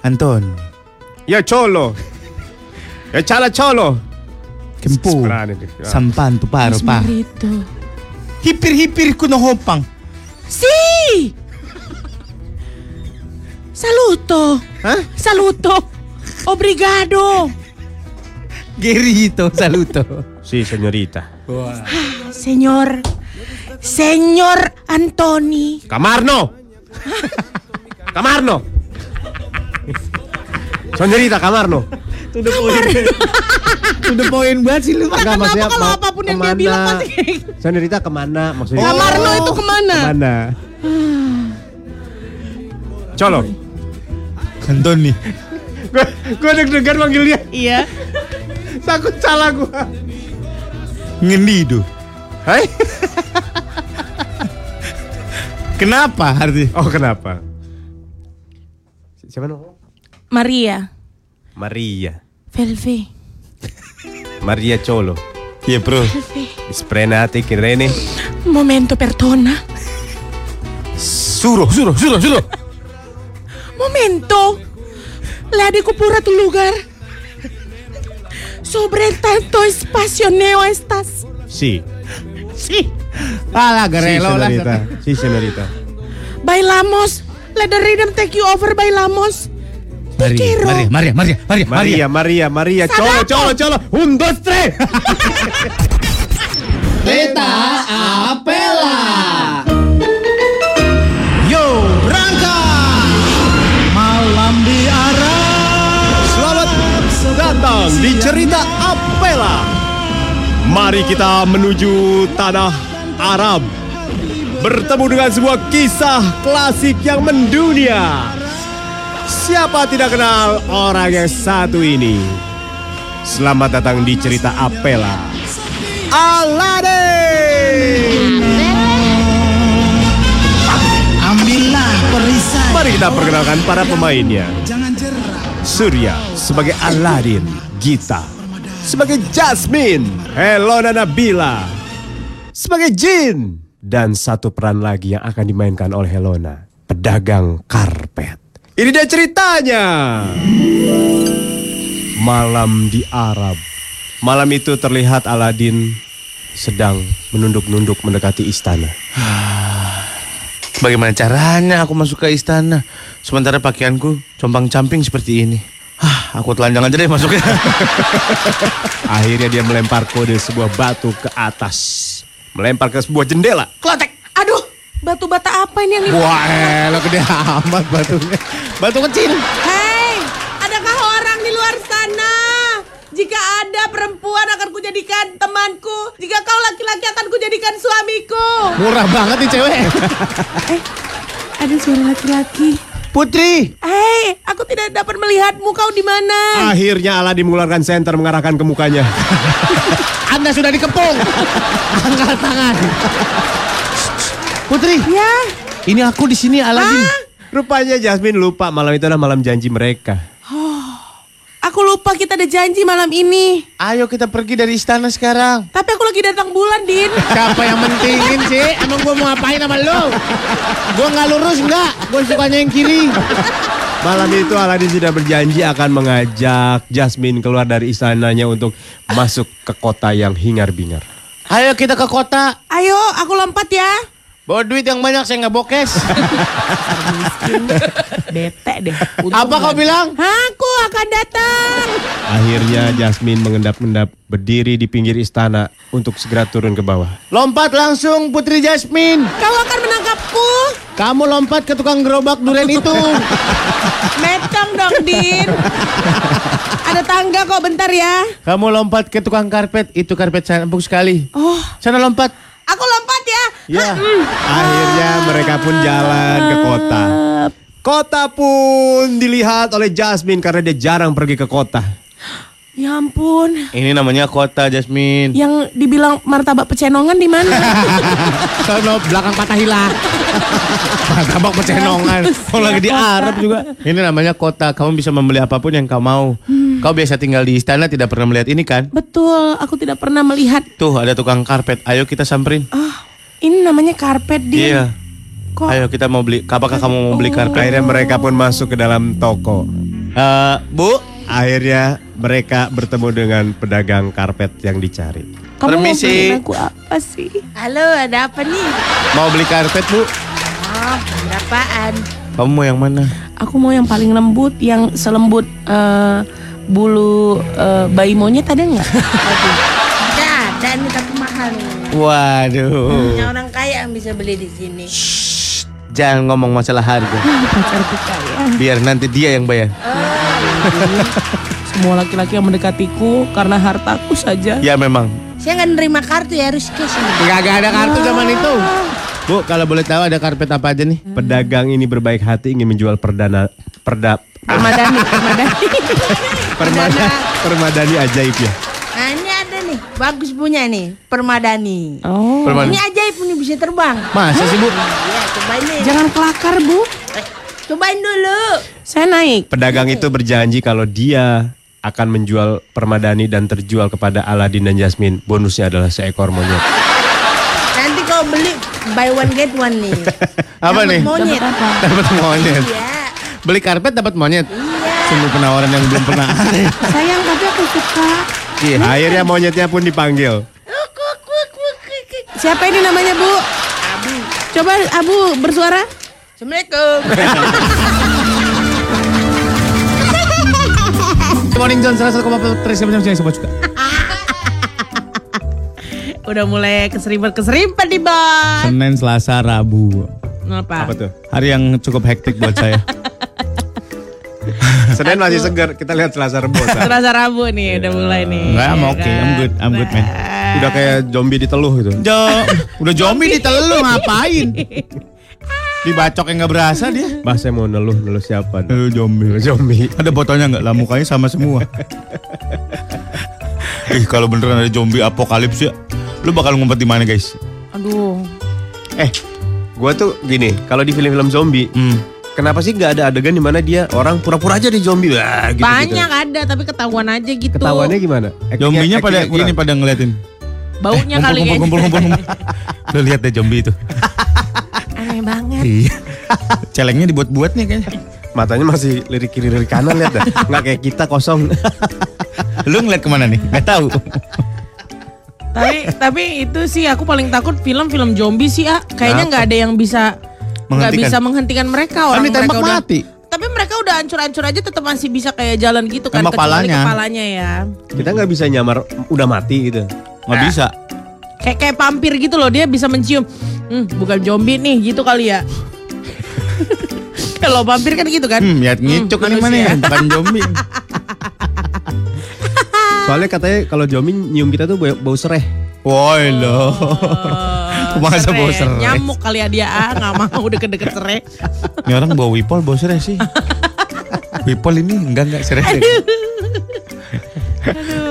Anton, Ya cholo. Ya chala cholo. kempu. Ya. Sampan tu paro pa. Marito. Hipir-hipir kuno hopang. Si. Saluto. Hah? Saluto. Obrigado. Gerito, saluto. Si, señorita. Señor. Señor Antoni. Camarno. Camarno. Señorita Camarno. Udah poin. Udah poin banget sih lu. Enggak maksudnya kalau apa pun yang dia ke mana? bilang pasti kayak gitu. Señorita ke mana maksudnya? Kamarno itu ke mana? Ke mana? Colo. Anton nih. Gue gue deg-degan manggil dia. Iya. Takut salah gue. Ngendi itu. Hai. Kenapa arti? Oh kenapa? Siapa namanya? Maria. Maria. Velve. Maria Cholo. Iya bro. Sprenate che rene. Momento perdona. Suruh, suruh, suruh, suruh. Momento. La de cupura tu lugar. Sobre tanto espacio neo estás. Si. Si. Alah, Si gerelo lah. senorita. Si senorita. Bailamos. Let the rhythm take you over, bailamos. Maria, Pikiro. Maria, Maria, Maria, Maria, Maria, Maria, Maria. Cholo, cholo, cholo. Un, dos, tres. Beta Apela. Yo, datang di cerita Apela. Mari kita menuju tanah Arab. Bertemu dengan sebuah kisah klasik yang mendunia. Siapa tidak kenal orang yang satu ini? Selamat datang di cerita Apela. Aladdin. Ambillah perisai. Mari kita perkenalkan para pemainnya. Surya sebagai Aladdin, Gita sebagai Jasmine, Helona Nabila sebagai Jin, dan satu peran lagi yang akan dimainkan oleh Helona, pedagang karpet. Ini dia ceritanya. Malam di Arab. Malam itu terlihat Aladdin sedang menunduk-nunduk mendekati istana. Bagaimana caranya aku masuk ke istana? Sementara pakaianku compang-camping seperti ini. Hah, aku telanjang aja deh masuknya. Akhirnya dia melempar kode sebuah batu ke atas. Melempar ke sebuah jendela. Klotek. Aduh, batu bata apa ini yang di... Wah, elah gede amat batunya. Batu kecil. Hei, adakah orang di luar sana? Jika ada perempuan akan kujadikan temanku. Jika kau laki-laki akan kujadikan suamiku. Murah banget nih cewek. Ada suara laki-laki. Putri. Hei, aku tidak dapat melihatmu. Kau di mana? Akhirnya Aladdin mengeluarkan senter mengarahkan ke mukanya. Anda sudah dikepung. Angkat tangan. Putri. Ya. Ini aku di sini Aladin. Rupanya Jasmine lupa malam itu adalah malam janji mereka. Lupa kita ada janji malam ini. Ayo kita pergi dari istana sekarang. Tapi aku lagi datang bulan, Din. Siapa yang mentingin sih? Emang gua mau ngapain sama lu? Gua nggak lurus nggak? Gua sukanya yang kiri. Malam itu Aladdin sudah berjanji akan mengajak Jasmine keluar dari istananya untuk masuk ke kota yang hingar-bingar. Ayo kita ke kota. Ayo, aku lompat ya. Bawa duit yang banyak saya nggak bokes. Bete deh. Apa kau bilang? Aku akan datang. Akhirnya Jasmine mengendap-endap berdiri di pinggir istana untuk segera turun ke bawah. Lompat langsung Putri Jasmine. Kau akan menangkapku. Kamu lompat ke tukang gerobak durian itu. Metong dong, Din. Ada tangga kok, bentar ya. Kamu lompat ke tukang karpet. Itu karpet saya empuk sekali. Oh, Sana lompat. Aku lompat ya. Ya, akhirnya mereka pun jalan ke kota. Kota pun dilihat oleh Jasmine karena dia jarang pergi ke kota. Ya ampun. Ini namanya kota Jasmine. Yang dibilang martabak pecenongan di mana? Sono belakang patah hilang. Martabak pecenongan. Kalau lagi di Arab juga. Ini namanya kota. Kamu bisa membeli apa pun yang kau mau. Kau biasa tinggal di istana tidak pernah melihat ini kan? Betul, aku tidak pernah melihat. Tuh ada tukang karpet. Ayo kita samperin. Ah, ini namanya karpet, Din. Iya. Kok Ayo kita mau beli. Apakah kamu mau beli karpet? Akhirnya mereka pun masuk ke dalam toko. Eh, Bu, Akhirnya mereka bertemu dengan pedagang karpet yang dicari. kamu mau permisi. beliin aku apa sih? Halo, ada apa nih? mau beli karpet Bu? Oh, berapaan? Kamu mau yang mana? Aku mau yang paling lembut, yang selembut eh, bulu eh, bayi monyet ada nggak? Ada, ada nih tapi mahal. Waduh. Hanya orang kaya yang bisa beli di sini. Jangan ngomong masalah harga. Kaya. Biar nanti dia yang bayar. Semua laki-laki yang mendekatiku karena hartaku saja. Ya memang. Saya nggak nerima kartu ya, harus cash. Gak ada kartu zaman itu. Bu, kalau boleh tahu ada karpet apa aja nih? Pedagang ini berbaik hati ingin menjual perdana perda Permadani, permadani. Permada, permadani ajaib ya. Nah ini ada nih, bagus punya nih, permadani. Oh, Permadani. Ini ajaib nih bisa terbang. Masa sih Bu? Iya, cobain nih. jangan kelakar bu. Eh, cobain dulu. Saya naik. Pedagang itu berjanji kalau dia akan menjual permadani dan terjual kepada Aladin dan Jasmine. Bonusnya adalah seekor monyet. Nanti kau beli buy one get one nih. Apa Dapat nih? Monyet. Dapat monyet. Iya. Beli karpet dapat monyet. Iya. Sungguh penawaran yang belum pernah ada. Sayang tapi aku suka. Iya. Akhirnya monyetnya pun dipanggil. Siapa ini namanya Bu? Abu. Coba Abu bersuara. Assalamualaikum. Morning John 101,4 siapa siapa siapa juga. Udah mulai keserimpet-keserimpet di bos. Senin, Selasa, Rabu. Apa? Apa tuh? Hari yang cukup hektik buat saya. Senin masih segar. Kita lihat Selasa. Sa. Selasa Rabu nih udah mulai nih. Enggak, I'm ya okay. I'm good. I'm good, man. Udah kayak zombie diteluh gitu. Jo, udah zombie ditelu ngapain? Dibacok yang nggak berasa dia. Bah saya mau neluh neluh siapa? Aduh zombie. Zombie. Ada fotonya nggak lah mukanya sama semua. Ih kalau beneran ada zombie apokalips ya, lu bakal ngumpet di mana guys? Aduh. Eh, gua tuh gini, kalau di film-film zombie, Hmm. Kenapa sih nggak ada adegan di mana dia orang pura-pura aja di zombie? Wah, gitu, Banyak ada tapi ketahuan aja gitu. Ketahuannya gimana? Actingnya- Zombinya pada kurang. gini pada ngeliatin. Baunya Ngumpul, kali ngumpul, kayaknya. ngumpul, ngumpul, ngumpul. Lu lihat deh zombie itu. Aneh banget. Iya. Celengnya dibuat-buat nih kayaknya. Matanya masih lirik kiri lirik kanan lihat dah. Nggak kayak kita kosong. Lu ngeliat ke mana nih? Gak tahu. tapi tapi itu sih aku paling takut film-film zombie sih ah. Kayaknya nggak ada yang bisa nggak bisa menghentikan mereka Kan orang mereka udah mati. tapi mereka udah hancur-hancur aja tetap masih bisa kayak jalan gitu kan Tembak kecuali palanya. kepalanya ya kita nggak bisa nyamar udah mati gitu. Nggak bisa. kayak kayak pampir gitu loh dia bisa mencium hmm, bukan zombie nih gitu kali ya kalau vampir kan gitu kan Hmm, ya ngicuk ini mana manusia. ya? Bukan zombie. Soalnya katanya kalau zombie nyium kita tuh bau, bau sereh. Woi lo. Masa bau serai. serai? nyamuk kali ya dia ah nggak mau deket-deket serai Ini orang bawa wipol bawa serai sih. wipol ini enggak enggak serai.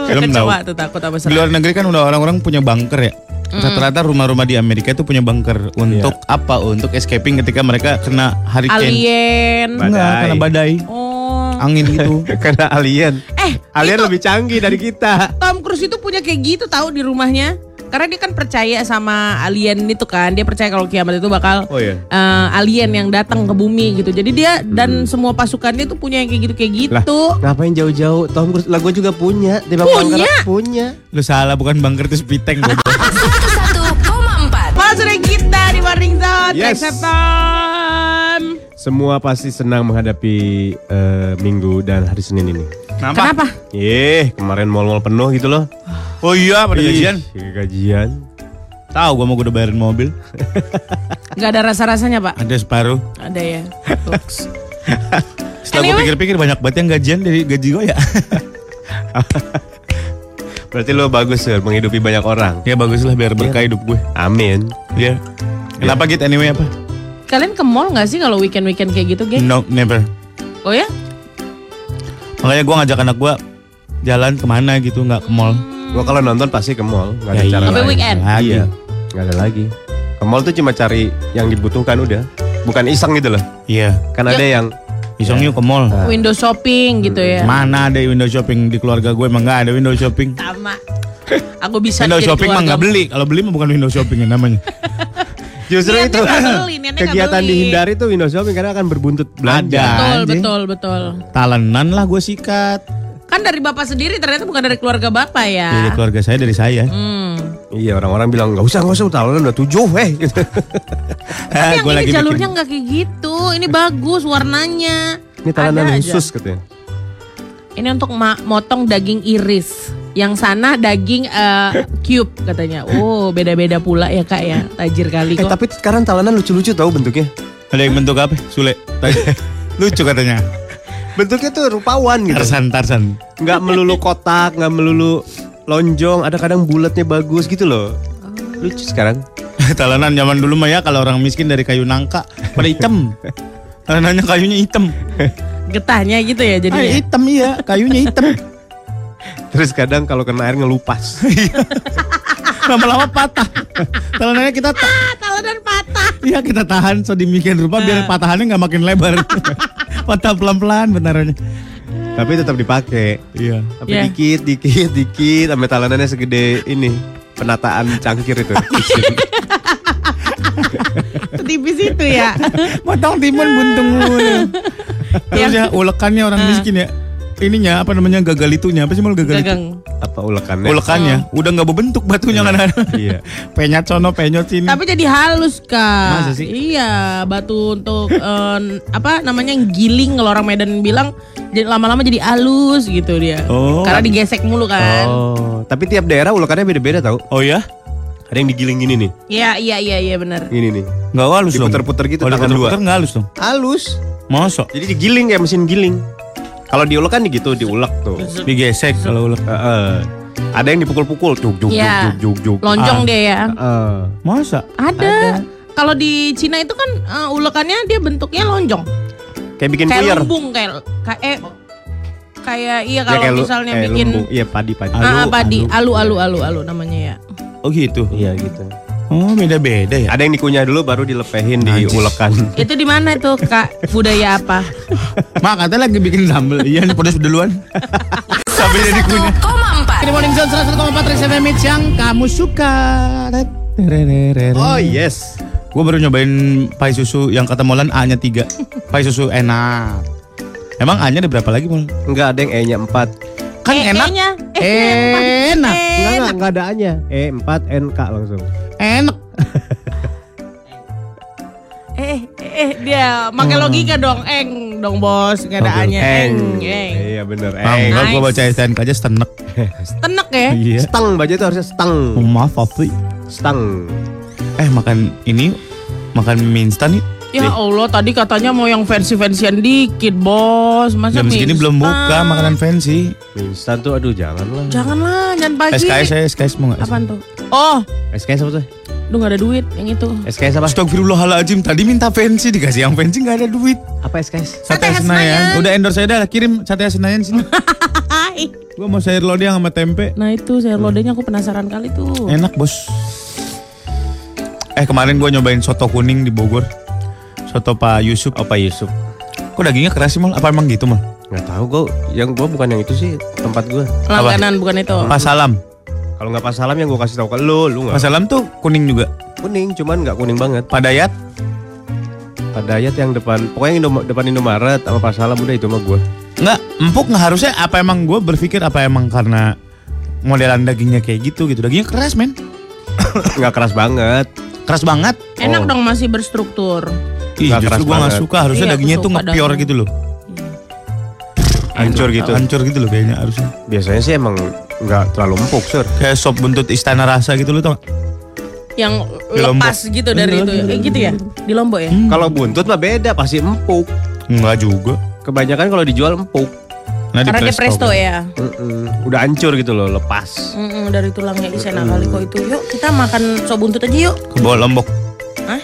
Film tahu. Kecewa tuh takut apa Di serai luar negeri kan udah orang-orang punya bunker ya. Rata-rata rumah-rumah di Amerika itu punya bunker untuk apa? Untuk escaping ketika mereka kena hurricane. alien. Enggak, kena badai. oh Angin gitu. Karena alien. eh Alien itu lebih canggih dari kita. Tom Cruise itu punya kayak gitu tahu di rumahnya karena dia kan percaya sama alien itu kan dia percaya kalau kiamat itu bakal Oh iya. eh, alien yang datang ke bumi gitu jadi dia dan semua pasukannya tuh punya yang kayak gitu kayak Lah, gitu ngapain jauh-jauh? Tom Cruise lah gue juga punya. Di Punya? Punya. Lu salah bukan bunker itu spiteng goblok. 101,4 Masuk kita di Morning Zone Yes. FM. Semua pasti senang menghadapi eh, Minggu dan hari Senin ini. Kenapa? Yeh, kemarin mall-mall penuh gitu loh. Oh iya, pada Ih, gajian. Gajian. Tahu gua mau gua udah bayarin mobil. Gak ada rasa-rasanya pak? Ada separuh. Ada ya. Setelah gue Anyway. pikir-pikir banyak banget yang gajian dari gaji gue ya. Berarti lo bagus Sir, menghidupi banyak orang. ya bagus lah biar berkah hidup gue. Amin. Iya. Kenapa gitu anyway apa? Kalian ke mall gak sih kalau weekend-weekend kayak gitu geng? No, never. Oh ya? Makanya gue ngajak anak gue jalan ke mana gitu, nggak ke mall. Gua kalau nonton pasti ke mall, nggak ada Ya cara iya. Sampai lain. weekend? Lagi. Iya, nggak ada lagi. Ke mall tuh cuma cari yang dibutuhkan udah, bukan iseng gitu loh. Iya. Kan Ya. ada yang Iseng yuk ke mall. Window shopping gitu ya? Mana ada window shopping di keluarga gue emang nggak ada window shopping. Sama. Aku bisa Window shopping mah nggak beli. Kalau beli mah bukan window shopping yang namanya. justru Niatnya itu nggak beli, niatnya nggak kegiatan beli. dihindari tuh window shopping karena akan berbuntut belanja. Betul, anjing. betul, betul. Talenan lah gue sikat. Kan dari bapak sendiri ternyata bukan dari keluarga bapak ya. Dari keluarga saya dari saya. Hmm. Iya orang-orang bilang nggak usah nggak usah talenan udah tujuh eh gitu. Tapi yang Gua ini lagi jalurnya nggak kayak gitu. Ini bagus warnanya. Ini talenan Ada aja. khusus katanya. Ini untuk ma- motong daging iris. Yang sana daging eh, cube katanya. Oh beda-beda pula ya kak ya. Tajir kali Eh kok. tapi sekarang talenan lucu-lucu tahu bentuknya. Ada yang bentuk apa? Sule. Lucu katanya. Bentuknya tuh rupawan gitu. Tarsan, Tarsan. Nggak melulu kotak, nggak melulu lonjong, ada kadang bulatnya bagus gitu loh. Lucu sekarang. Talenan zaman dulu mah ya kalau orang miskin dari kayu nangka pada hitam. Talenannya kayunya hitam. Getahnya gitu ya Ah, jadinya. hitam iya, kayunya hitam. Terus kadang kalau kena air ngelupas. Lama-lama patah. Talenannya kita ta- Ah, talenan patah. Iya kita tahan so demikian rupa biar patahannya nggak makin lebar. Patah pelan-pelan benarnya. Tapi tetap dipakai. Iya. Tapi Iya. dikit, dikit, dikit, sampai talenannya segede ini. Penataan cangkir itu. Tipis itu ya. Potong timun buntung mulu. Terus ya ulekannya orang miskin ya. ininya apa namanya gagal itunya apa sih mal gagal itu? Gagang. Apa ulekannya? Ulekannya udah nggak berbentuk batunya kan Iya. penyat sono penyot sini. Tapi jadi halus kak. Masa sih? Iya, batu untuk eh, apa namanya giling kalau orang Medan bilang jadi lama-lama jadi halus gitu dia. Oh. Karena digesek mulu kan. Oh, tapi tiap daerah ulekannya beda-beda tau. Oh ya? Ada yang digiling gini nih, Iya iya iya iya benar. gini nih. Nggak halus dong. Diputer-puter gitu Kalau tangan dua. diputer nggak halus dong. Halus. Masa? Jadi digiling kayak mesin giling. Kalau diulek kan gitu, diulek tuh. Digesek kalau ulek. Heeh. Ada yang dipukul-pukul, juk juk Iya. juk juk juk. Lonjong Ah. dia ya. Heeh. Masa? Ada. Kalau di Cina itu kan eh, ulekannya dia bentuknya lonjong. Kayak bikin kayak puyer. lumbung kayak kayak eh, kayak iya Ya, kalau kayak lu- misalnya kayak bikin lumbung. Iya padi padi. Ah, ah, padi alu alu alu alu namanya ya. Oh gitu. Iya gitu. Oh beda-beda ya. Ada yang dikunyah dulu baru dilepehin di Najis. ulekan. Itu di mana tuh kak? Budaya apa? Mak katanya lagi bikin sambel. Iya pedas duluan. Sampai jadi kunyah. 101,4 Ini Morning Zone 101,4 Rex FM yang kamu suka. Oh yes. Gue baru nyobain pai susu yang kata Molan A-nya 3. Pai susu enak. Emang A-nya ada berapa lagi, Mol? Enggak ada yang E-nya 4. Kan Eh, enak. E-nya, empat. Enak. Enggak, Enak. enggak, enggak ada A-nya. E4 NK langsung. Enak. Eh, eh, eh, dia pakai logika dong, eng dong bos, nggak ada Oke, eng, eng. Iya bener. Bang, Eng. kalau gue baca STNK aja stenek. Tenek ya? Iya. Stang baca itu harusnya stang. Oh, maaf, Fafi. Stang. Eh, makan ini makan mie instan nih. Ya Allah, tadi katanya mau yang fancy-fancyan dikit bos, masa Jam segini belum buka makanan fancy. Instan tuh aduh janganlah. Janganlah, jangan pagi. SKS saya, SKS mau nggak? Apaan tuh? Oh, SKS apa tuh? lu nggak ada duit yang itu. SKS apa? Astagfirullahaladzim, tadi minta fancy dikasih yang fancy nggak ada duit. Apa SKS? Sate Senayan. Udah endorse saya dah, kirim sate Senayan sini. Gua mau sayur lodeh sama tempe. Nah itu sayur lodehnya aku penasaran kali tuh. Enak, Bos. Eh, kemarin gua nyobain soto kuning di Bogor. Soto Pak Yusuf. Apa Yusuf? Kok dagingnya keras sih, Mal? Apa emang gitu, Mal? Nggak tahu gue. Yang gue bukan yang itu sih tempat gue. Langganan bukan itu. Pak Salam. Kalau nggak pas salam yang gue kasih tahu ke lu, lu Pak nggak. Salam tuh kuning juga. Kuning, cuman nggak kuning banget. Pak Dayat. Pada ayat yang depan, pokoknya yang Indom- depan Indomaret sama pas salam udah itu mah gue. Enggak, empuk nggak harusnya apa emang gue berpikir apa emang karena modelan dagingnya kayak gitu gitu. Dagingnya keras, men. Nggak keras banget. Keras banget. Enak Oh. dong masih berstruktur. Ih, Nggak keras justru gue nggak banget. suka. Harusnya Iya, dagingnya tuh daging. gitu loh. Hancur gitu. Hancur gitu loh kayaknya harusnya. Biasanya sih emang nggak terlalu empuk, sur. Kayak sop buntut istana rasa gitu loh tau? Yang Di Lombok. lepas gitu dari itu. Eh, gitu ya? Di Lombok ya? Kalau buntut mah beda, pasti empuk. Enggak juga. Kebanyakan kalau dijual empuk. Nah, Karena dia presto ya. Mm-mm. Udah hancur gitu loh, lepas. Mm-mm, dari tulangnya isi enak kali kok itu. Yuk kita makan sop buntut aja yuk. Ke bawah lombok. Hah?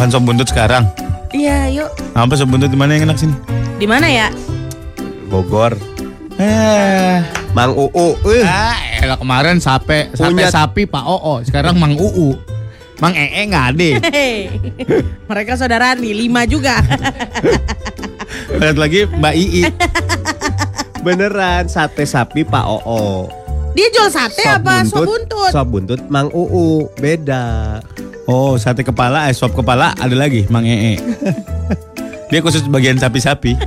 Makan sop buntut sekarang. Iya yuk. Apa sop buntut di mana yang enak sini? Di mana ya? Bogor. Eh, Mang Uu. Eh. ah, elah kemarin sape, sape Punya- sapi Pak Oo, sekarang Mang Uu. Mang Ee nggak ada. Mereka saudara nih, lima juga. Lihat lagi Mbak Ii. Beneran sate sapi Pak Oo. Dia jual sate apa sop buntut? Sop buntut Mang Uu. Beda. Oh, sate kepala, eh sop kepala ada lagi Mang Ee. Dia khusus bagian sapi-sapi.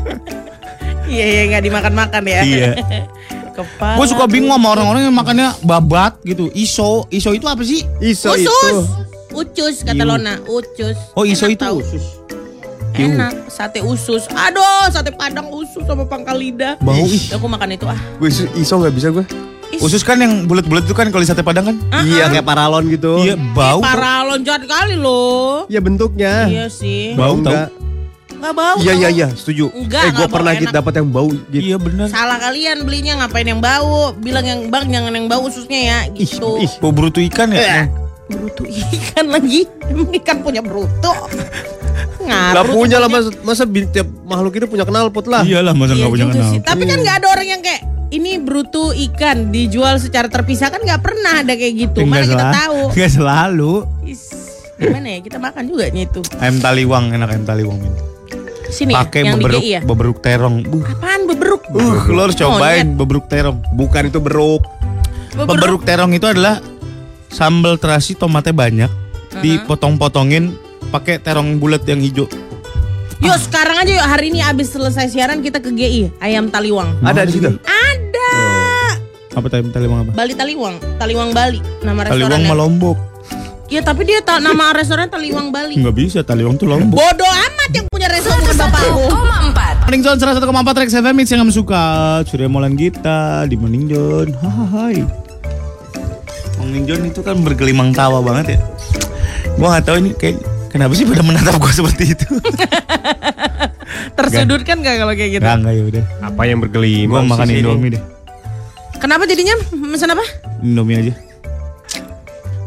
Iya iya nggak dimakan-makan ya. Iya. Kepala. Gue suka bingung sama orang-orang yang makannya babat gitu. Iso, iso itu apa sih? Iso Usus. itu. Ucus kata Iu. Lona, ucus. Oh, iso Enak itu tau. usus. Iu. Enak, sate usus. Aduh, sate padang usus sama pangkal lidah. Bau, ih. Aku makan itu ah. Gue iso, iso nggak bisa gue. Is. Usus kan yang bulat-bulat itu kan kalau di sate padang kan? Iya kayak paralon gitu. Iya, bau. tau. Paralon jahat kali loh. Iya bentuknya. Iya sih. Bau enggak. Nggak bau. Iya iya iya, setuju. Enggak, eh gue enggak pernah bau, gitu dapat yang bau gitu. Iya bener. Salah kalian belinya ngapain yang bau? Bilang yang bang jangan yang bau ususnya ya gitu. ih. Bau berutu ikan ya? Berutu ikan lagi. Ikan punya berutu. Gak Ngaruh. punya lah masa, masa bin- tiap makhluk itu punya knalpot lah. Iyalah masa Iya nggak punya juga kenal. Tapi kan nggak ada orang yang kayak ini berutu ikan dijual secara terpisah kan nggak pernah ada kayak gitu. Mana kita tahu. Enggak selalu. Is, gimana ya kita makan juga nya itu. Ayam taliwang enak ayam taliwang min. Sini Pakai yang di beberuk GI ya. beberuk terong. Buh. Apaan beberuk? Uh, lo harus cobain Monyet. beberuk terong. Bukan itu beruk. Beberuk. Beberuk terong itu adalah sambal terasi tomatnya banyak, dipotong-potongin pakai terong bulat yang hijau. Yuk sekarang aja yuk hari ini abis selesai siaran kita ke GI Ayam Taliwang. Ada di situ. Ada. Apa tadi Taliwang apa? Bali Taliwang, Taliwang Bali nama Taliwang restorannya. mah Lombok. Iya tapi dia ta- nama restoran Taliwang Bali. Enggak bisa Taliwang tuh Lombok. Bodoh amat yang punya restoran bukan bapakku. 101,4 Morning Zone 101,4 Rex FM It's yang kamu suka Surya Molan kita di Morning Zone Hai Morning Zone itu kan bergelimang tawa banget ya Gua gak tahu ini kayak Kenapa sih pada menatap gua seperti itu Tersudut kan gak kalau kayak gitu? Enggak enggak ya udah Apa yang Gua bergelimang? makan sih sini? Indomie deh Kenapa jadinya pesan apa? Indomie aja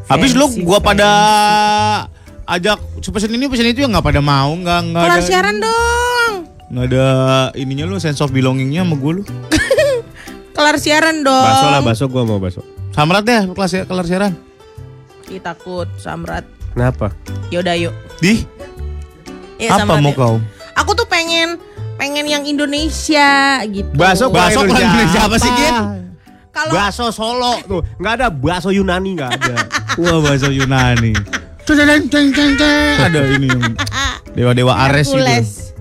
Habis lu Fancy, gua pada ajak pesen ini pesen itu ya nggak pada mau nggak nggak Kelar ada siaran dong. nggak ada ininya lu sense of belongingnya sama gue lu Kelar siaran dong. Baso lah, baso gua mau baso. samrat deh kelas kelar siaran Ih, takut samrat. Kenapa? Yaudah yuk. di Iya, apa mau kau Aku tuh pengen pengen yang Indonesia gitu. Baso Baso kurang Indonesia apa sih, Git? Kalau Baso Solo tuh, nggak ada baso Yunani nggak ada. wah bahasa Yunani ada ini yang dewa dewa Ares itu.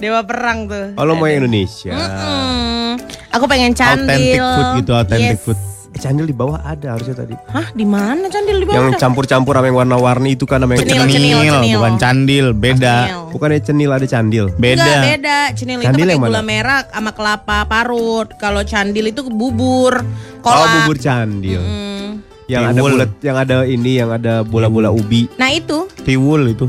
Dewa perang tuh. Kalau mau yang Indonesia, Mm-mm. Aku pengen candil. authentic food gitu authentic Yes. food candil di bawah ada harusnya tadi. Hah, di mana candil di bawah? Yang ada? campur-campur sama yang warna-warni itu kan namanya Cenil, cenil, cenil. bukan candil beda Cenil. Bukannya cenil ada candil. beda Enggak, beda. Cenil itu Candil pakai gula merah sama kelapa parut. Kalau candil itu bubur. Oh, Kolak. bubur candil. Hmm. Yang ada Tiwul. bulat, yang ada ini, yang ada bola-bola ubi. Nah itu tiwul itu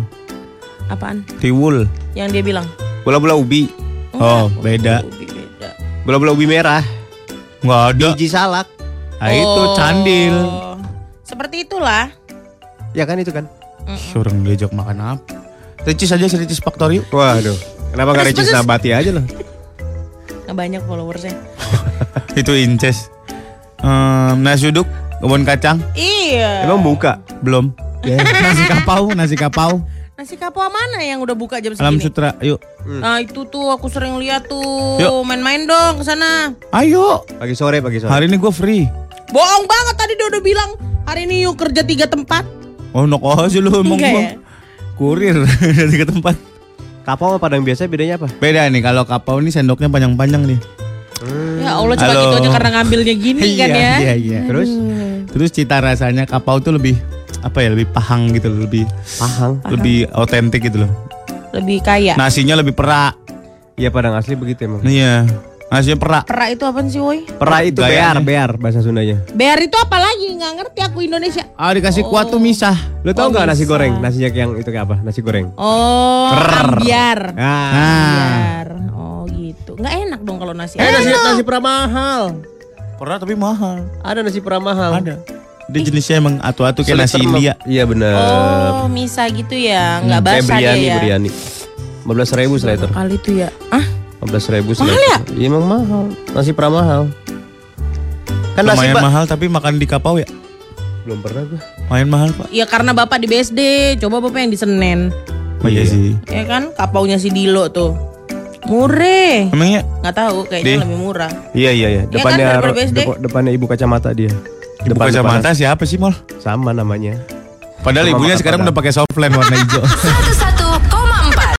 apaan? tiwul Yang dia bilang. Bola-bola ubi. oh beda Ubi beda. Bola-bola ubi merah. nggak ada Biji salak. Nah, itu Oh. candil Seperti itulah. Ya kan itu kan? Surang diajak makan apa Ricis aja si Ricis Factory. Waduh. Kenapa Pedes, Ricis. Nabati aja loh? Nggak banyak followersnya. itu inces Ehm, nasi uduk kebun kacang Iya. Emang buka? belum nasi kapau nasi kapau Nasi kapau mana yang udah buka jam alam segini? sutra yuk Nah itu tuh aku sering lihat tuh. Main-main dong ke sana. ayo Pagi sore, pagi sore. hari ini gue free Bohong banget tadi dia udah bilang hari ini yuk kerja tiga tempat. oh nok aja lu emang Enggak ya? kurir dari ke tempat Kapau sama padang biasa bedanya apa? beda nih kalau kapau ini sendoknya panjang-panjang nih Ya Allah cuma Halo. gitu aja karena ngambilnya gini kan ya. iya iya Terus? terus cita rasanya kapau tuh lebih apa ya lebih pahang gitu loh, lebih Pahang. lebih otentik gitu loh Lebih kaya. nasinya lebih perak Iya padang asli begitu emang. iya nasinya perak Perak itu apa sih woi? Pera itu bear, Gayanya. bear bahasa Sundanya. Bear itu apa lagi? Nggak ngerti aku Indonesia. ah dikasih kuat tuh misah Lo tau Oh, nggak nasi goreng? Nasinya yang itu kayak apa? Nasi goreng. Oh, ambiar. Nah, nah Ambiar. Oh gitu. Nggak enak dong kalau nasi. eh nasi nasi pramahal. perak tapi mahal Ada nasi pramahal. ada dia jenisnya emang atu-atu kayak nasi India Iya benar. Oh, misa gitu ya. Nggak Kayak basah biryani, dia ya. biryani. 15 ribu. Kali itu ya. Ah, 15 ribu Mahal ya? Iya emang mahal. Nasi pramahal. Kan nasi lumayan pak. mahal tapi makan di kapau ya Belum pernah gua. lumayan mahal pak ya karena bapak di BSD. Coba bapak yang di Senen. oh iya sih Ya kan, kapaunya si Dilo tuh. Murah. emangnya Nggak tahu, kayaknya Di? lebih murah. Iya iya iya. kan, Depannya daripada ro- BSD? depo- depannya ibu kacamata dia. ibu Depan- kacamata depan- siapa sih mal sama namanya. padahal Sama ibunya makan sekarang padang. udah pakai softland warna hijau 101,4